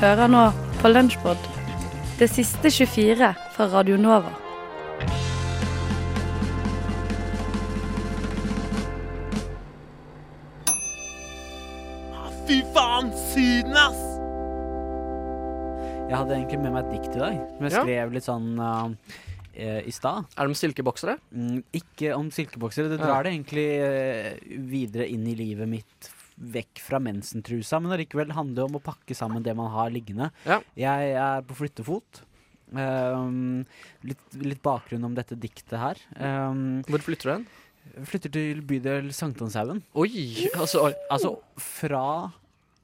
Hører nå på Lunsjpod, det siste 24 fra Radio Nova. Fy faen, Syden, ass! Jeg hadde egentlig med meg et dikt i dag, som jeg Ja. skrev litt sånn uh, eh, i stad. Er det om silkeboksere? Mm, ikke om silkeboksere. Det Ja. drar det egentlig eh, videre inn i livet mitt, vekk fra mensentrusa, men allikevel handler det om å pakke sammen det man har liggende. Ja. Jeg er på flyttefot. Um, litt, litt bakgrunn om dette diktet her. Um, Hvor flytter du hen? flytter til bydel Sankthanshaugen. Oi! Altså. Altså fra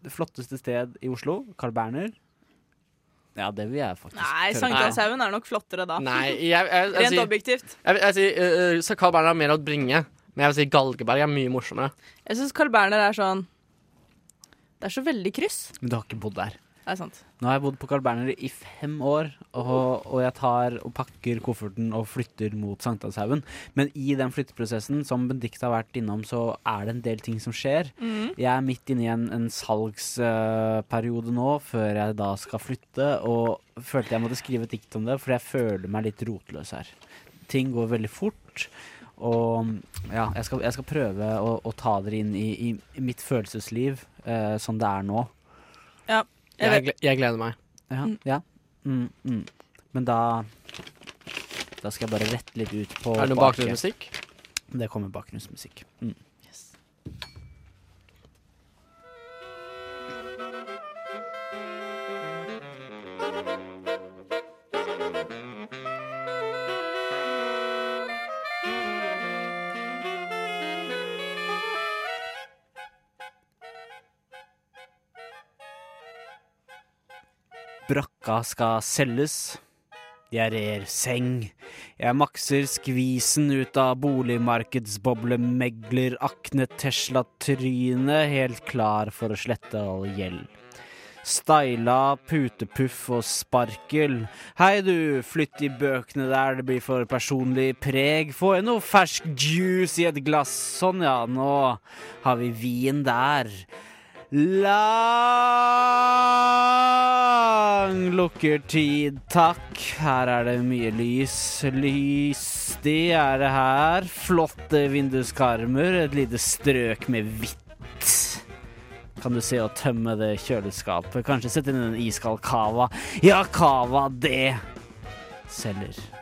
det flotteste sted i Oslo, Carl Berner. Ja, det vil jeg faktisk Nei, Sankthanshaugen er nok flottere da. Nei, jeg, jeg, jeg, Rent objektivt. jeg, vil- jeg sier uh, så Carl Berner har mer å bringe, men jeg vil si Galgeberg er mye morsommere. Jeg syns Carl Berner er sånn Det er så veldig kryss. Men du har ikke bodd der. Det er sant. Nå har jeg bodd på Carl Berner i fem år, og, og jeg tar og pakker kofferten og flytter mot Sankthanshaugen. Men i den flytteprosessen, som Benedicte har vært innom, så er det en del ting som skjer. Mm. Jeg er midt inne i en, en salgsperiode nå, før jeg da skal flytte, og følte jeg måtte skrive et dikt om det, for jeg føler meg litt rotløs her. Ting går veldig fort. Og ja, jeg skal, jeg skal prøve å, å ta dere inn i, i, i mitt følelsesliv eh, som det er nå. Jeg Jeg, jeg gleder meg. Ja. Mm. ja. Mm, mm. Men da Da skal jeg bare rette litt ut på Er det noe bakgrunnsmusikk? Det kommer bakgrunnsmusikk. Mm. Brakka skal selges. Jeg rer seng. Jeg makser skvisen ut av boligmarkedsboblemegler Akne Tesla-tryne, helt klar for å slette all gjeld. Styla, putepuff og sparkel. Hei du, flytt i bøkene der det blir for personlig preg. Få i noe fersk juice i et glass. Sånn ja, nå har vi vin der. Lang lukkertid, takk. Her er det mye lys. Lystig er det her. Flotte vinduskarmer. Et lite strøk med hvitt. Kan du se og tømme det kjøleskapet? Kanskje sette inn en iskald cava? Ja, cava, det selger.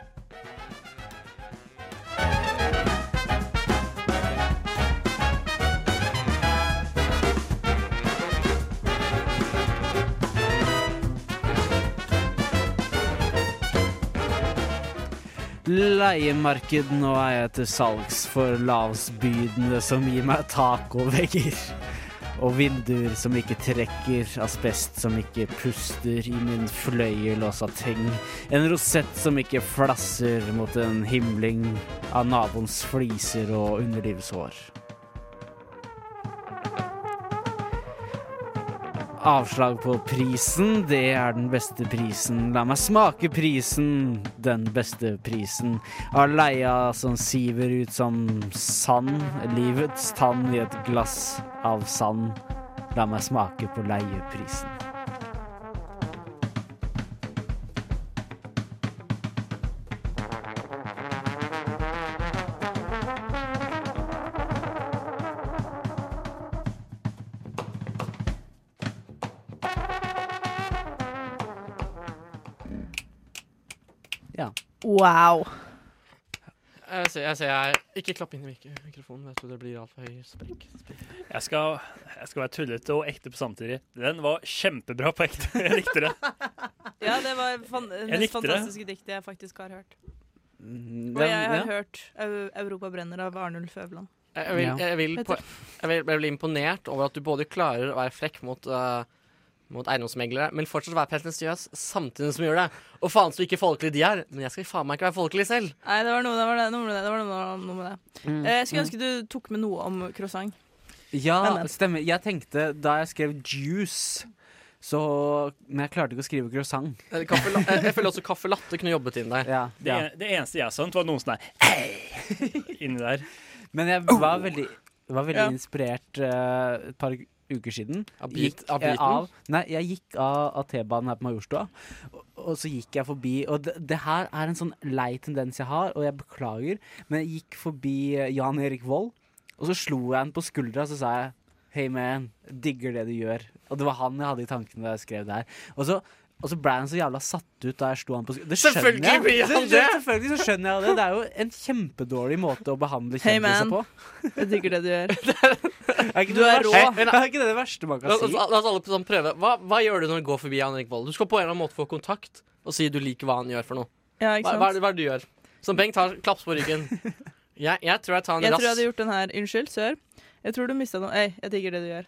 Leiemarked, nå er jeg til salgs for lavsbydende som gir meg tak og vegger. Og vinduer som ikke trekker, asbest som ikke puster i min fløyel og sateng. En rosett som ikke flasser mot en himling av naboens fliser og underlivshår. Avslag på prisen, det er den beste prisen. La meg smake prisen, den beste prisen. Av leia som siver ut som sand, livets tann i et glass av sand. La meg smake på leieprisen. Wow. Jeg ser, jeg ser jeg Ikke klapp inn i mik mikrofonen. Jeg tror det blir altfor høy sprekk. Jeg skal, jeg skal være tullete og ekte på samtidig. Den var kjempebra på ekte. Jeg likte det. Ja, det var fan det mest fantastiske diktet jeg faktisk har hørt. Mm, Og jeg har ja. hørt 'Europa brenner' av Arnulf Øverland. Jeg, jeg, vil, jeg, vil på, jeg, vil, jeg blir imponert over at du både klarer å være frekk mot, uh, mot eiendomsmeglere, men fortsatt være pretensiøs samtidig som vi gjør det. Og faen så ikke folkelig de er, men jeg skal faen meg ikke være folkelig selv. Nei, det var noe, det var det, noe med det. det, var noe, noe med det. Mm, Eh, Jeg skulle mm. ønske du tok med noe om croissant. Ja, Men, men. stemmer. Jeg tenkte da jeg skrev juice, så Men jeg klarte ikke å skrive croissant. Eh, Kaffe, jeg, jeg føler også kaffe latte kunne jobbet inn der. Ja, Det, ja. en- det eneste jeg sånt var noen sånn der inni der. Men jeg var veldig, var veldig Ja. inspirert uh, et par uker siden. Av bit- av eh, av Nei, jeg gikk av, av T-banen her på Majorstua, og, og så gikk jeg forbi Og det, det her er en sånn lei tendens jeg har, og jeg beklager, men jeg gikk forbi eh, Jan Erik Vold, og så slo jeg han på skuldra, og så sa jeg Hey man, digger det du gjør. Og det var han jeg hadde i tankene da jeg skrev det her. Og så, og så ble han så jævla satt ut da jeg slo han på skjønner Selvfølgelig jeg. blir han Det-! Selvfølgelig så skjønner jeg det. Det er jo en kjempedårlig måte å behandle Hey, kjendiser man. på. Jeg digger det du gjør. Er ikke Du er det rå. verste- Er ikke det det verste man La, kan la, si? la oss alle sånn prøve. Hva, hva gjør du når du går forbi Jan Erik Vold? Du skal på en eller annen måte få kontakt og si du liker hva han gjør for noe. Ja, Hva, ikke hva, er sant? det, hva er det du gjør? Som Bengt har klaps på ryggen. Jeg, jeg tror jeg tar en Jeg tror jeg hadde gjort den her. Unnskyld, sør. Jeg tror du mista noe. Ei, jeg digger det du gjør.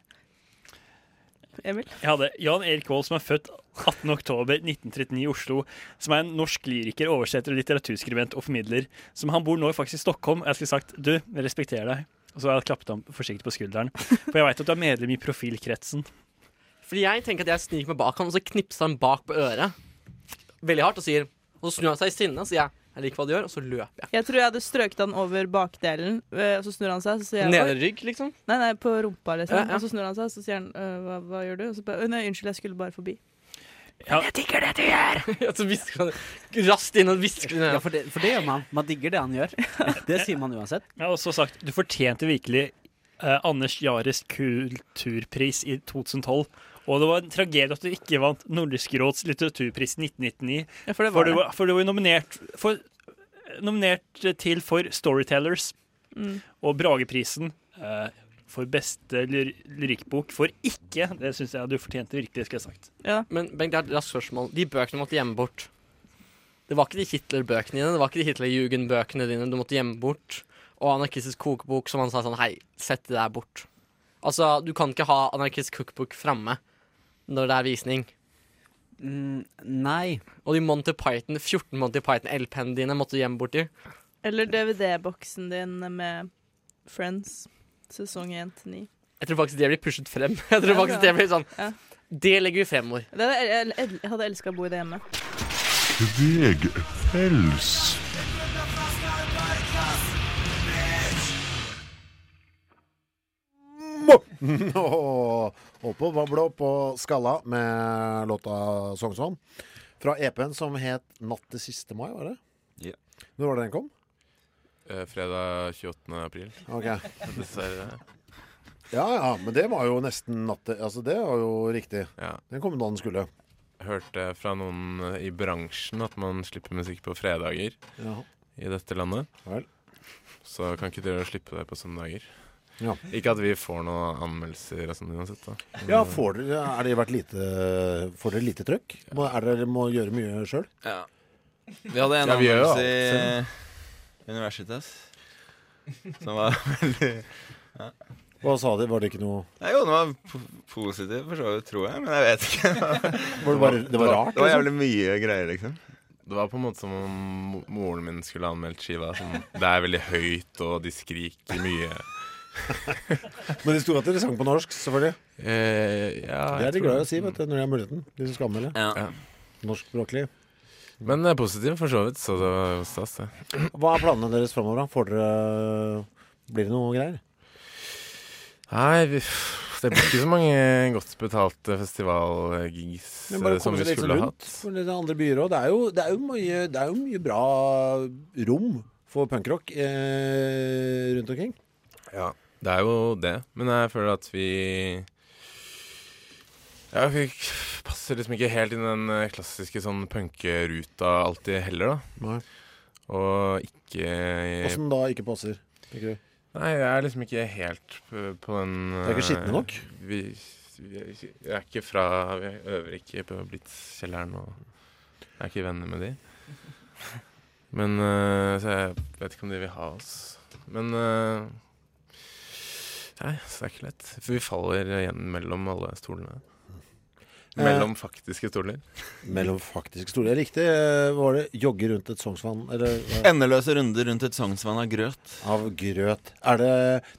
Emil? Jeg hadde Jan Erik Vold, som er født 18.10.1939 i Oslo. Som er en norsk lyriker, oversetter, litteraturskribent og formidler. Som Han bor nå faktisk i Stockholm. Jeg skulle sagt du, jeg respekterer deg. Og så har jeg klappet ham forsiktig på skulderen. For jeg veit at du er medlem i profilkretsen. Fordi jeg tenker at jeg sniker meg bak han, og så knipser han bak på øret. Veldig hardt og sier Og så snur han seg i sinne og sier jeg, jeg liker hva de gjør, og så løper jeg. Jeg tror jeg hadde strøket han over bakdelen, øh, og så snur han seg, så sier jeg Nede rygg, liksom. Nei, nei, på rumpa, liksom. Ja, ja. Og så snur han seg, så sier han «Øh, hva, hva gjør du? Og så bare Nei, unnskyld, jeg skulle bare forbi. Ja, Og så hvisker han raskt inn og hvisker det Ja, for det, for det gjør man. Man digger det han gjør. Det sier man uansett. jeg har også sagt du fortjente virkelig eh, Anders Jares kulturpris i 2012. Og det var en tragedie at du ikke vant Nordisk råds litteraturpris 1999. Ja, for det For var du det. var, for du var nominert, for, nominert til for Storytellers Mm. og Brageprisen eh, for beste lyr lyrikkbok for ikke. Det syns jeg du fortjente virkelig, skal jeg sagt. Ja. Men Bengt, det er et raskt spørsmål. De bøkene måtte gjemme bort. Det var ikke de Hitler-bøkene dine, det var ikke de Hitler-Jugend-bøkene dine du måtte gjemme bort. Og anarkistisk kokebok som han sa sånn Hei, sett det der bort. Altså, du kan ikke ha anarkistisk cookbook framme når det er visning. Mm, nei. Og de Monty Python, 14 Monty Python-LP-ene dine måtte du gjemme borti. Eller DVD-boksen din med Friends, sesong 1 til 9. Jeg tror faktisk det blir pushet frem. Jeg tror Ja, faktisk det blir sånn Ja. Det legger vi fremover. Det jeg, jeg, jeg hadde elska å bo i det hjemme. Kvegfels. Og oppe og på skalla med låta Sognsvann. Fra EP-en som het 'Natt til siste mai', var det? Ja. Når var det den kom? Eh, fredag 28. april. Ok. Dessverre. Ja ja, men det var jo nesten natt til Altså, det var jo riktig. Ja. Den kom da den skulle. Hørte fra noen i bransjen at man slipper musikk på fredager Ja. i dette landet. Vel. Så kan ikke dere slippe det på søndager. Ja. Ikke at vi får noen anmeldelser og sånn uansett, da. Ja, får dere, er det vært lite Får dere lite trøkk? Må, er dere må gjøre mye sjøl? Ja. Vi hadde en Ja, anmeldelse i Universitas som var veldig Hva sa de? Var det ikke noe Nei, jo, den var po positiv for så vidt, tror jeg, men jeg vet ikke. Var det bare- det var rart, Det var liksom? jævlig mye greier, liksom. Det var på en måte som om moren min skulle anmeldt skiva. Som, det er veldig høyt, og de skriker mye. Men de sto at dere sang på norsk, selvfølgelig. Eh, ja, det er de glad i å si vet du, når de har muligheten. De som skal anmelde. Ja. Norskspråklig. Men det er positivt for så vidt, så det var stas, det. Hva er planene deres framover, da? Får dere Blir det noe greier? Nei, vi, det blir ikke så mange godt betalte festivalgigs Men bare eh, som vi litt skulle sånn rundt hatt. for litt andre byer òg. Det, er jo- det, er jo mye- det er jo mye bra rom for punkrock eh, rundt omkring. Ja, det er jo det. Men jeg føler at vi Ja, vi passer liksom ikke helt inn i den eh, klassiske sånn punkeruta alltid heller, da. Nei. Og ikke Åssen da ikke passer? Ikke du? Nei, jeg er liksom ikke helt på, den Det er ikke skitne nok? eh, Vi, vi, er ikke- er ikke fra Vi øver ikke på Blitz-kjelleren, og jeg er ikke venner med de. Men eh, Så jeg vet ikke om de vil ha oss. Men eh, Nei, så det er ikke lett. For vi faller igjen mellom alle stolene. Mellom faktiske stoler. Mellom faktiske stoler. Jeg likte eh, Var det 'jogge rundt et Sognsvann'? Eller. Endeløse runder rundt et Sognsvann av grøt. Av grøt. Er det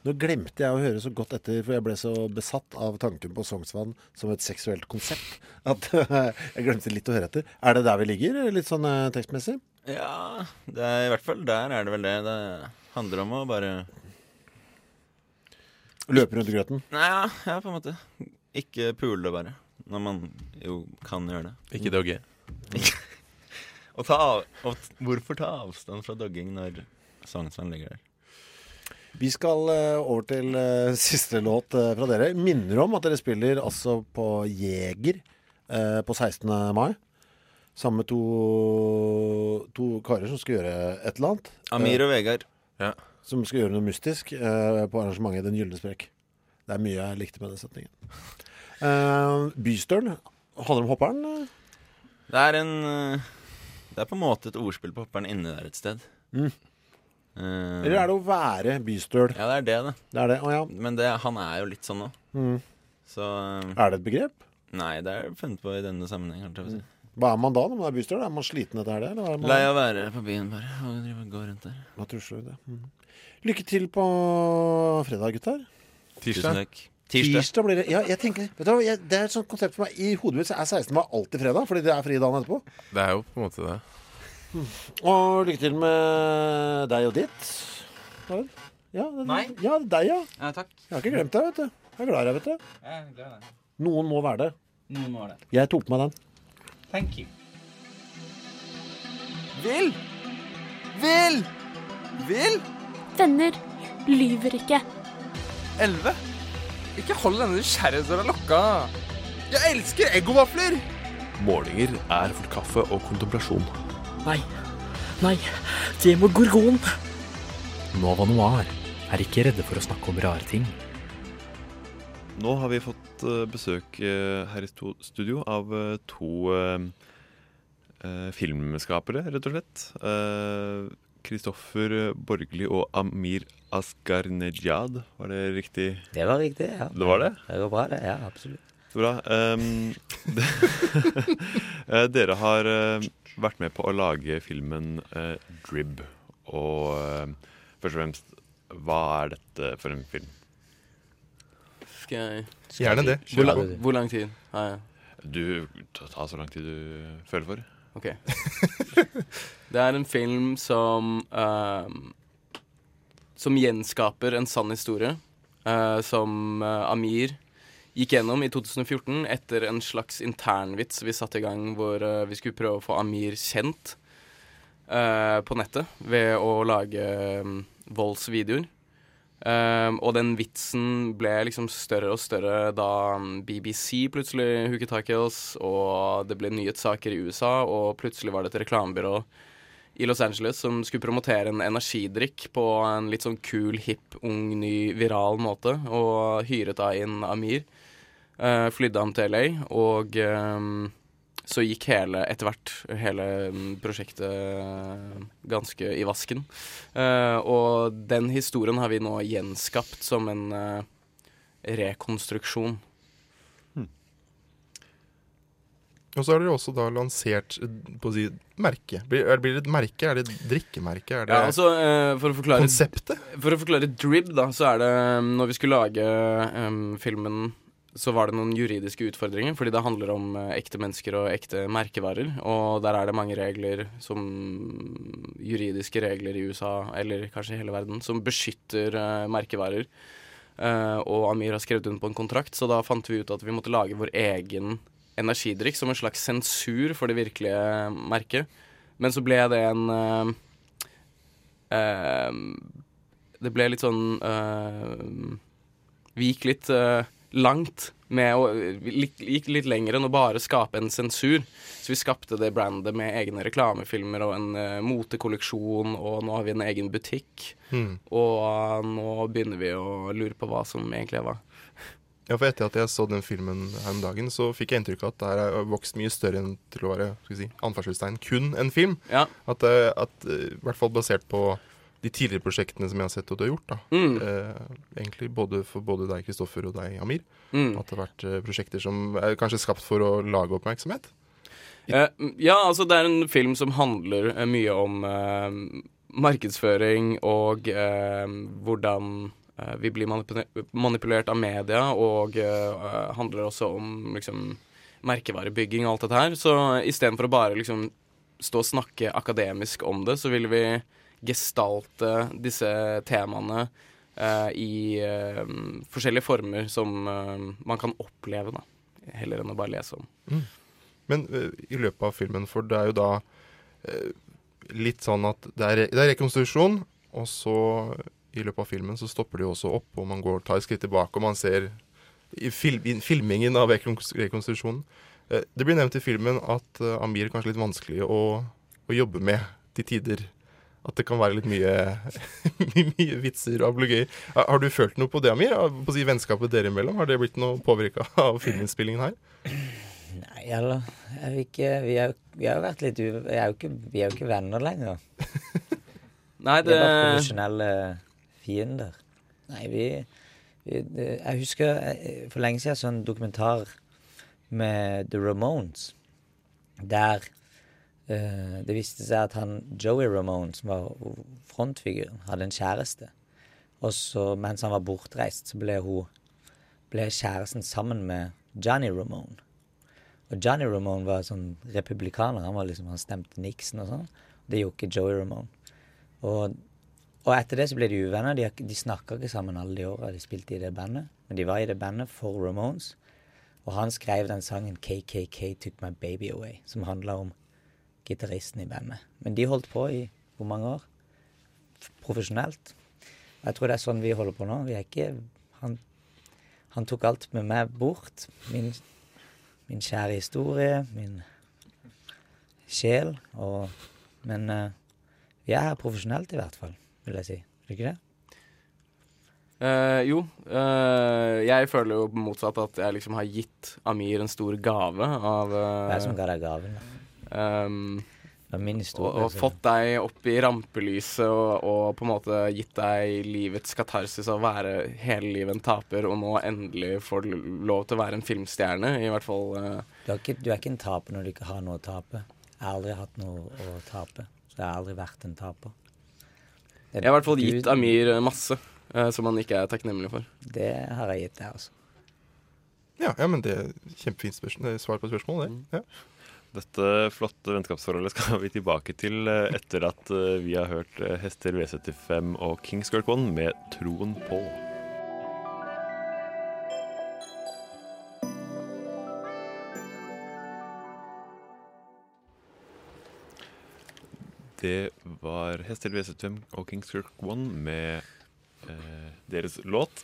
Nå glemte jeg å høre så godt etter, for jeg ble så besatt av tanken på Sognsvann som et seksuelt konsept at jeg glemte litt å høre etter. Er det der vi ligger, litt sånn eh, tekstmessig? Ja, det er, i hvert fall der er det vel det. Det handler om å bare Løpe rundt i grøten. Nei, ja, ja, på en måte. Ikke pule, bare. Når man jo kan gjøre det. Ikke dogge. Og, ta av, og t- hvorfor ta avstand fra dogging når Sognsvann ligger der? Vi skal eh, over til uh, siste låt uh, fra dere. Minner om at dere spiller altså på Jeger eh, på 16. mai. Sammen med to, to karer som skal gjøre et eller annet. Amir og Vegard. Ja. Som skal gjøre noe mystisk eh, på arrangementet Den gylne sprekk. Det er mye jeg likte med den setningen. Uh, Bystøl handler om hopperen. eh? Det er en eh, Det er på en måte et ordspill på hopperen inni der et sted. Mm. Eh, Eller er det å være bystøl? Ja, det er det, det. Det er det, Oh, ja. Men det, han er jo litt sånn nå. Mm. Så eh, Er det et begrep? Nei, det er funnet på i denne sammenheng. si. Hva er man da når man er bystøl? Er man sliten etter det? eller man- Lei av å være på byen, bare. Og gå rundt der. Hva tusler du det? Mm. Lykke til på fredag, gutter. Tirsdag. Tirsdag. Tirsdag. blir det. Ja, jeg tenker, vet du hva, jeg, det er et sånt konsept for meg. I hodet mitt så er 16. mai alltid fredag, fordi det er fri dagen etterpå. Det er jo på en måte det. Og lykke til med deg og ditt. Ja, det, Nei. Ja, det er deg, ja. Ja, takk. Jeg har ikke glemt deg, vet du. Jeg er glad i deg, vet du. Jeg er glad i deg. Noen må være det. Noen må ha det. Jeg tok på meg den. Thank you. Vil! Vil! Vil! Venner lyver ikke. Elleve. Ikke hold denne nysgjerrighetsdøra lukka. Jeg elsker eggovafler! Målinger er for kaffe og kontemplasjon. Nei. Nei. Det må gorgon. Nova Noir er ikke redde for å snakke om rare ting. Nå har vi fått eh, besøk eh, her i studio av eh, to filmskapere, rett og slett. Eh, Kristoffer Borgli og Amir Asgarnejad. var det riktig? Det var riktig, ja. Det var det? Det går bra, det. Ja, absolutt. Så bra. Um, eh, dere har eh, vært med på å lage filmen uh, Drib. Og uh, først og fremst, hva er dette for en film? Skal jeg Gjerne det. Hvor, lang, hvor lang tid har jeg? Du, ta, ta så lang tid du føler for. Ok. det er en film som uh, Som gjenskaper en sann historie. Uh, som eh, Amir gikk gjennom i 2014 etter en slags internvits vi satte i gang hvor eh, vi skulle prøve å få Amir kjent på nettet ved å lage um, voldsvideoer. Um, og den vitsen ble liksom større og større da BBC plutselig hooket tak i oss, og det ble nyhetssaker i USA, og plutselig var det et reklamebyrå i Los Angeles som skulle promotere en energidrikk på en litt sånn kul, hipp, ung, ny, viral måte, og hyret da inn Amir. Uh, flydde ham til LA, og um, så gikk hele, etter hvert, hele mm, prosjektet eh, ganske i vasken. Uh, og den historien har vi nå gjenskapt som en uh, rekonstruksjon. Og så har dere også da lansert eh, på å si, merke. Blir, blir det et merke? Er det et drikkemerke? Er det Ja, altså, eh, for å forklare konseptet? For å forklare Drib, da, så er det um, Når vi skulle lage um, filmen, så var det noen juridiske utfordringer, fordi det handler om eh, ekte mennesker og ekte merkevarer. Og der er det mange regler, som juridiske regler i USA, eller kanskje i hele verden, som beskytter uh, merkevarer. Uh, og Amir har skrevet under på en kontrakt, så da fant vi ut at vi måtte lage vår egen energidrikk som en slags sensur for det virkelige merket. Men så ble det en eh, eh, Det ble litt sånn eh, Vi gikk litt langt med å vi gikk litt lenger enn å bare skape en sensur. Så vi skapte det brandet med egne reklamefilmer og en uh, motekolleksjon, og nå har vi en egen butikk. Mm. Og nå begynner vi å lure på hva som egentlig er hva. Ja, for etter at jeg så den filmen her om dagen, så fikk jeg inntrykk av at det er vokst mye større enn til å være skal si, anførselstegn, kun en film. Ja. At, eh, at eh, I hvert fall basert på de tidligere prosjektene som jeg har sett og du har gjort. da. Mm. Eh, egentlig både for både deg, Kristoffer, og deg, Amir. Mm. At det har vært eh, prosjekter som er kanskje skapt for å lage oppmerksomhet. Eh, ja, altså det er en film som handler mye om eh, markedsføring og hvordan vi blir manipulert av media, og eh, handler også om liksom merkevarebygging og alt dette her. Så istedenfor å bare liksom stå og snakke akademisk om det, så vil vi gestalte disse temaene uh, i uh, forskjellige former som eh, man kan oppleve, da. Heller enn å bare lese om. Mm. Men eh, i løpet av filmen, for det er jo da eh, litt sånn at det er, det er rekonstruksjon, og så i løpet av filmen så stopper de også opp, og man går, tar et skritt tilbake, og man ser i, fil, i filmingen av rekonstruksjonen. Eh, det blir nevnt i filmen at eh, Amir er kanskje litt vanskelig å, å jobbe med til tider. At det kan være litt mye, mye vitser og ablegøyer. Har du følt noe på det, Amir? På å si Vennskapet dere imellom? Har det blitt noe påvirka av filminnspillingen her? Nei, eller jeg vil ikke, vi, har, vi har jo vært litt u... Vi er jo ikke, vi er jo ikke venner lenger. Nei, Vi er bare profesjonelle fiender. Nei, vi, vi Jeg husker eh, for lenge siden sånn en dokumentar med The Ramones, der uh, det viste seg at han Joey Ramone, som var frontfiguren, hadde en kjæreste. Og så mens han var bortreist, så ble hun ble kjæresten sammen med Johnny Ramone. Og Johnny Ramone var sånn republikaner. Han var liksom, han stemte Nixon og sånn. Det gjorde ikke Joey Ramone. Og, og etter det så ble de uvenner. De, de snakka ikke sammen alle de åra de spilte i det bandet. Men de var i det bandet for Ramones. Og han skrev den sangen 'KKK Took My Baby Away', som handla om gitaristen i bandet. Men de holdt på i hvor mange år? Profesjonelt. Jeg tror det er sånn vi holder på nå. Vi er ikke Han, han tok alt med meg bort. Min, min kjære historie, min sjel. Og, men uh, vi er her profesjonelt, i hvert fall, vil jeg si. Er det ikke det? Uh, jo, uh, jeg føler jo motsatt at jeg liksom har gitt Amir en stor gave av uh, Hva er som ga deg gaven? Um, Det er min og, og fått deg opp i rampelyset og, og på en måte gitt deg livets katarsis av å være hele livet en taper, og nå endelig får lov til å være en filmstjerne, i hvert fall. Du, er, ikke, du er ikke en taper når du ikke har noe å tape. Jeg har aldri hatt noe å tape, så jeg har aldri vært en taper. Jeg har i hvert fall gitt Amir masse eh, som han ikke er takknemlig for. Det har jeg gitt deg, altså. Ja, ja men det er kjempefint spørsmål, det er svar på spørsmålet, det. Ja. Dette flotte vennskapsforholdet skal vi tilbake til eh, etter at eh, vi har hørt eh, Hester V75 og Kingsgirl One med Troen på. Det var Hestil V75 og Kings Girl One med eh, deres låt.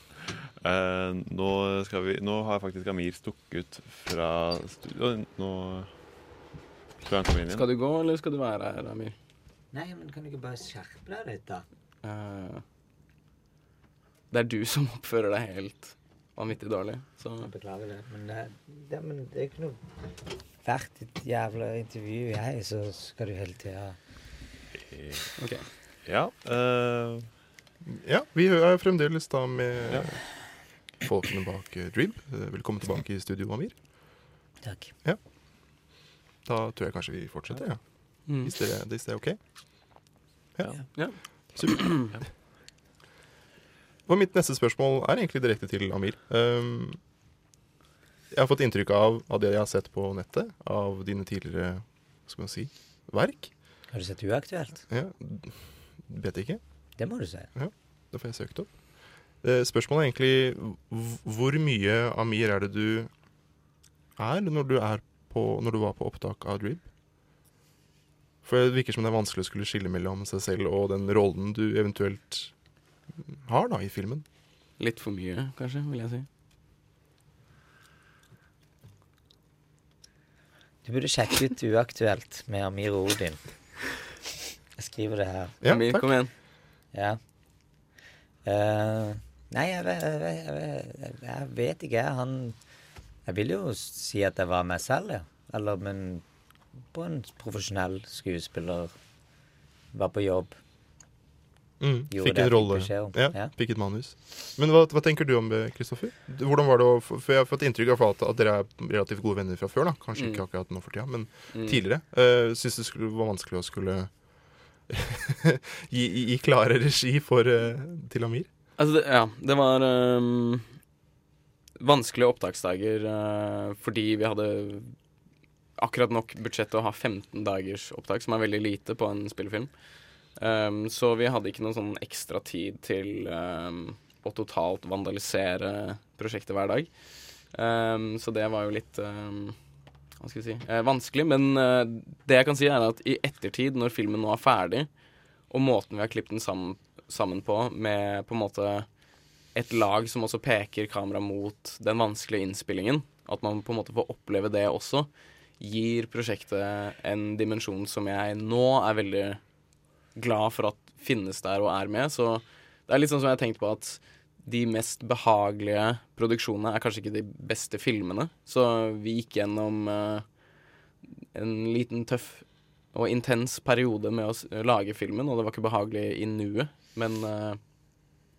Eh, nå, skal vi, nå har faktisk Amir stukket fra studio. Nå skal han komme inn igjen. Skal du gå, eller skal du være her, Amir? Nei, men kan du ikke bare skjerpe deg litt, da? Eh, det er du som oppfører deg helt vanvittig dårlig. Så Jeg beklager det, men det, det, men det er ikke noe Hvert et jævla intervju jeg, så skal du hele tida Ok. Ja. Uh, Ja, vi er fremdeles da med folkene bak eh, Drib. Eh, Velkommen tilbake i studio, Amir. Takk. Ja. Da tror jeg kanskje vi fortsetter, ja. Mm. Hvis, det, hvis det er OK? Ja. Ja. Supert. Og mitt neste spørsmål er egentlig direkte til Amir. Um, jeg har fått inntrykk av, av det jeg har sett på nettet, av dine tidligere skal man si, verk. Har du sett Uaktuelt? Ja, vet ikke. Det må du se. Ja, det får jeg søkt opp. Eh, Spørsmålet er egentlig hvor mye Amir er det du er når du, er på, når du var på opptak av Drib? For det virker som det er vanskelig å skulle skille mellom seg selv og den rollen du eventuelt har da i filmen. Litt for mye, kanskje, vil jeg si. Du burde sjekke ut Uaktuelt med Amir og Odin. Jeg skriver det her. Ja, takk. kom igjen. Ja. Uh, nei, jeg, vet- jeg, vet- jeg, vet- jeg vet ikke. Han Jeg vil jo si at jeg var meg selv, ja. Eller, men på en profesjonell skuespiller. Var på jobb. Mm, fikk en rolle. Fikk. Ja, Ja. Fikk et manus. Men hva, hva tenker du om det, Kristoffer? Hvordan var det å For jeg har fått inntrykk av at, at dere er relativt gode venner fra før. da Kanskje Mm. ikke akkurat nå for tida, men Mm. tidligere. Uh, Syns du det skulle, var vanskelig å skulle gi, i, i, klare regi for, uh, til Amir? Altså, det, ja, det var um, vanskelige opptaksdager uh, fordi vi hadde akkurat nok budsjett til å ha 15 dagers opptak, som er veldig lite på en spillefilm. Um, så vi hadde ikke noe sånn ekstra tid til um, å totalt vandalisere prosjektet hver dag. Um, så det var jo litt hva skal jeg si, eh, vanskelig. Men eh, det jeg kan si, er at i ettertid, når filmen nå er ferdig, og måten vi har klippet den sammen, sammen på, med på en måte et lag som også peker kamera mot den vanskelige innspillingen, at man på en måte får oppleve det også, gir prosjektet en dimensjon som jeg nå er veldig glad for at finnes der og er med. Så det er litt sånn som jeg har tenkt på at de mest behagelige produksjonene er kanskje ikke de beste filmene. Så vi gikk gjennom eh, en liten tøff og intens periode med å lage filmen, og det var ikke behagelig i nuet. Men eh,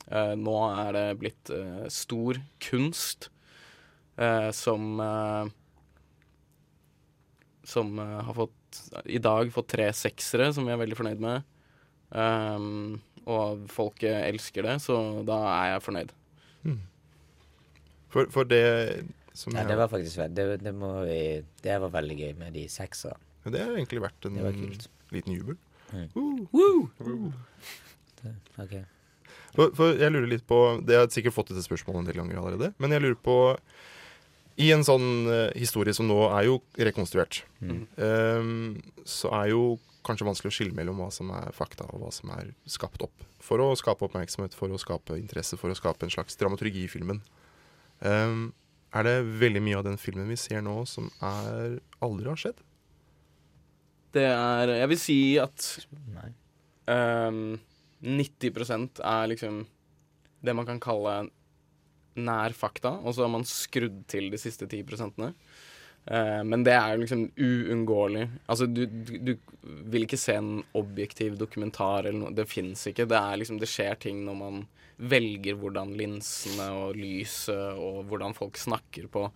eh, nå er det blitt stor kunst som Som har fått i dag fått tre seksere, som vi er veldig fornøyd med. Um, og folk elsker det, så da er jeg fornøyd. For, for det som Ja, jeg- det var faktisk det, det, må vi, det var veldig gøy med de seksa. Ja, det har egentlig vært en liten jubel. Mm. Woo! Woo! Okay. For, for jeg lurer litt på Det har sikkert fått dette spørsmålet en del ganger allerede. Men jeg lurer på I en sånn uh, historie som nå er jo rekonstruert, Mm. um, så er jo kanskje vanskelig å skille mellom hva som er fakta og hva som er skapt opp. For å skape oppmerksomhet, for å skape interesse, for å skape en slags dramaturgi i filmen. Um, er det veldig mye av den filmen vi ser nå som er aldri har skjedd? Det er Jeg vil si at um, 90% er liksom det man kan kalle nær fakta, og så har man skrudd til de siste 10 prosentene. Uh, men det er liksom uunngåelig. Altså, du, du, du vil ikke se en objektiv dokumentar eller noe. Det fins ikke. Det er liksom Det skjer ting når man velger hvordan linsene og lyset og hvordan folk snakker på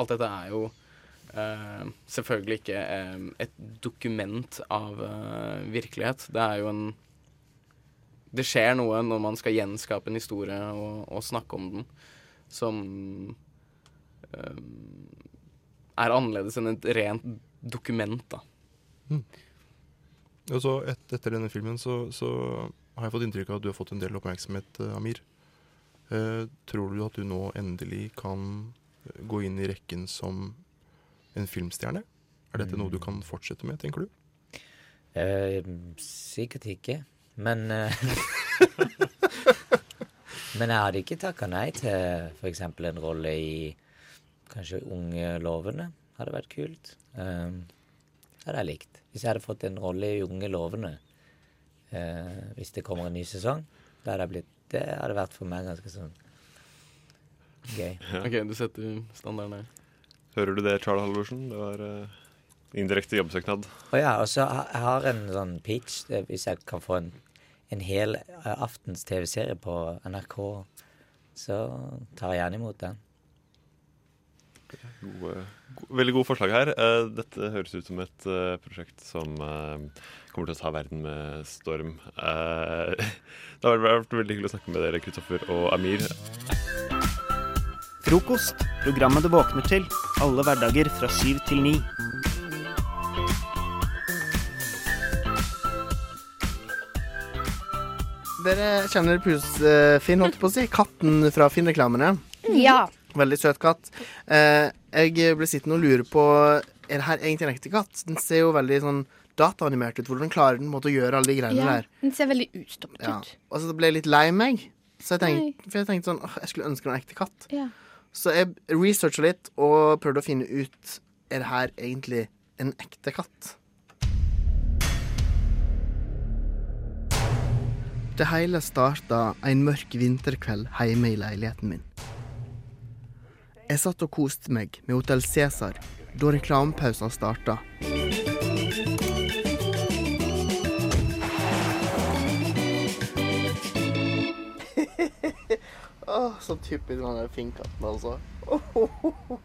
Alt dette er jo uh, selvfølgelig ikke uh, et dokument av virkelighet. Det er jo en Det skjer noe når man skal gjenskape en historie og, og snakke om den, som um, er annerledes enn et rent dokument, da. Og så et, etter denne filmen så, så har jeg fått inntrykk av at du har fått en del oppmerksomhet, eh, Amir. Eh, tror du at du nå endelig kan gå inn i rekken som en filmstjerne? Er dette noe du kan fortsette med, tenker du? Eh, sikkert ikke, men eh, Men jeg hadde ikke takka nei til f.eks. en rolle i kanskje Unge lovende. Hadde vært kult. Um, hadde jeg likt. Hvis jeg hadde fått en rolle i Unge lovende, uh, hvis det kommer en ny sesong, da hadde jeg blitt Det hadde vært for meg ganske sånn gøy. OK, du setter standarden her. Hører du det, Charles Halvorsen? Det var uh, indirekte jobbsøknad. Å ja, og så har jeg en sånn pitch, hvis jeg kan få en, en hel eh, aftens TV-serie på NRK, så tar jeg gjerne imot den. Gode, gode, veldig gode forslag her. Eh, dette høres ut som et eh, prosjekt som kommer til å ta verden med storm. Eh, det har vært veldig hyggelig å snakke med dere, Kristoffer og Amir. Frokost. Programmet du våkner til. Alle hverdager fra syv til ni. Dere kjenner Pus Finn, holdt jeg på å si. Katten fra Finn-reklamene. Ja. Veldig søt katt. Eh, jeg ble sittende og lure på Er det her egentlig en ekte katt. Den ser jo veldig sånn dataanimert ut. Hvordan klarer den måte å gjøre alle de greiene ja. der? Den ser veldig utstoppet Ja. ut. Og så ble jeg litt lei meg. Så jeg tenkte, for jeg tenkte sånn Jeg skulle ønske det en ekte katt. Ja. Så jeg researcha litt og prøvde å finne ut Er det her egentlig en ekte katt. Det hele starta en mørk vinterkveld hjemme i leiligheten min. Jeg satt og koste meg med Hotell Cæsar da reklamepausen starta. oh, så typisk han der finnkatten, altså.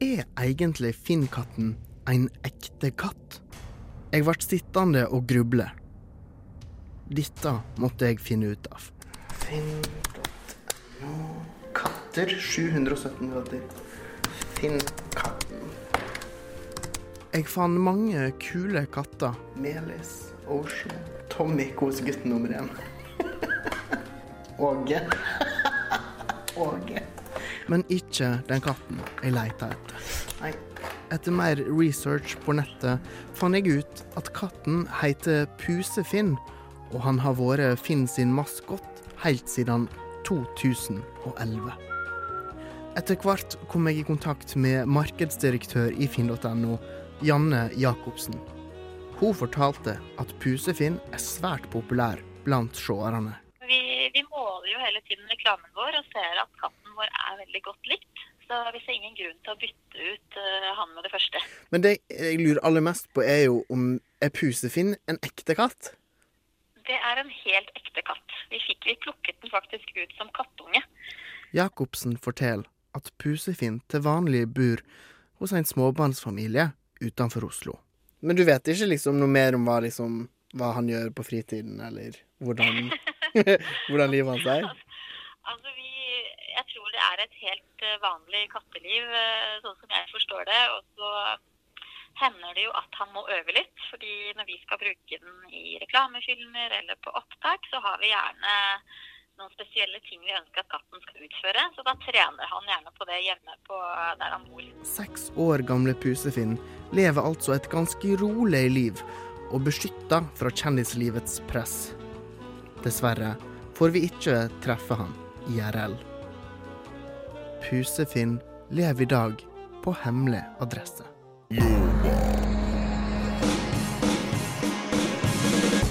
Er egentlig finnkatten en ekte katt? Jeg ble sittende og gruble. Dette måtte jeg finne ut av. Finn.no Katter 717 Finn. Katten. Jeg fant mange kule katter. Melis, Ocean, Tommy, kosegutten nummer én. Åge. Åge. Men ikke den katten jeg leita etter. Nei. Etter mer research på nettet fant jeg ut at katten heter Pusefinn, og han har vært Finn sin maskott helt siden 2011. Etter hvert kom jeg i kontakt med markedsdirektør i finn.no, Janne Jacobsen. Hun fortalte at Pusefinn er svært populær blant seerne. Vi, vi måler jo hele tiden reklamen vår og ser at katten vår er veldig godt likt. Så vi ser ingen grunn til å bytte ut uh, han med det første. Men det jeg lurer aller mest på, er jo om er Pusefinn en ekte katt? Det er en helt ekte katt. Vi, fikk, vi plukket den faktisk ut som kattunge. Jacobsen forteller at Pusefinn til vanlig bor hos en småbarnsfamilie utenfor Oslo. Men du vet ikke liksom noe mer om hva, liksom, hva han gjør på fritiden, eller hvordan, hvordan livet hans er? Altså, vi, jeg tror det er et helt eh, vanlig katteliv, eh, sånn som jeg forstår det. Og så hender det jo at han må øve litt. fordi når vi skal bruke den i reklamefilmer eller på opptak, så har vi gjerne noen spesielle ting vi ønsker at katten skal utføre. Så da trener han gjerne på det hjemme på der han bor. Seks år gamle Pusefinn lever altså et ganske rolig liv, og beskytta fra kjendislivets press. Dessverre får vi ikke treffe han IRL. Pusefinn lever i dag på hemmelig adresse.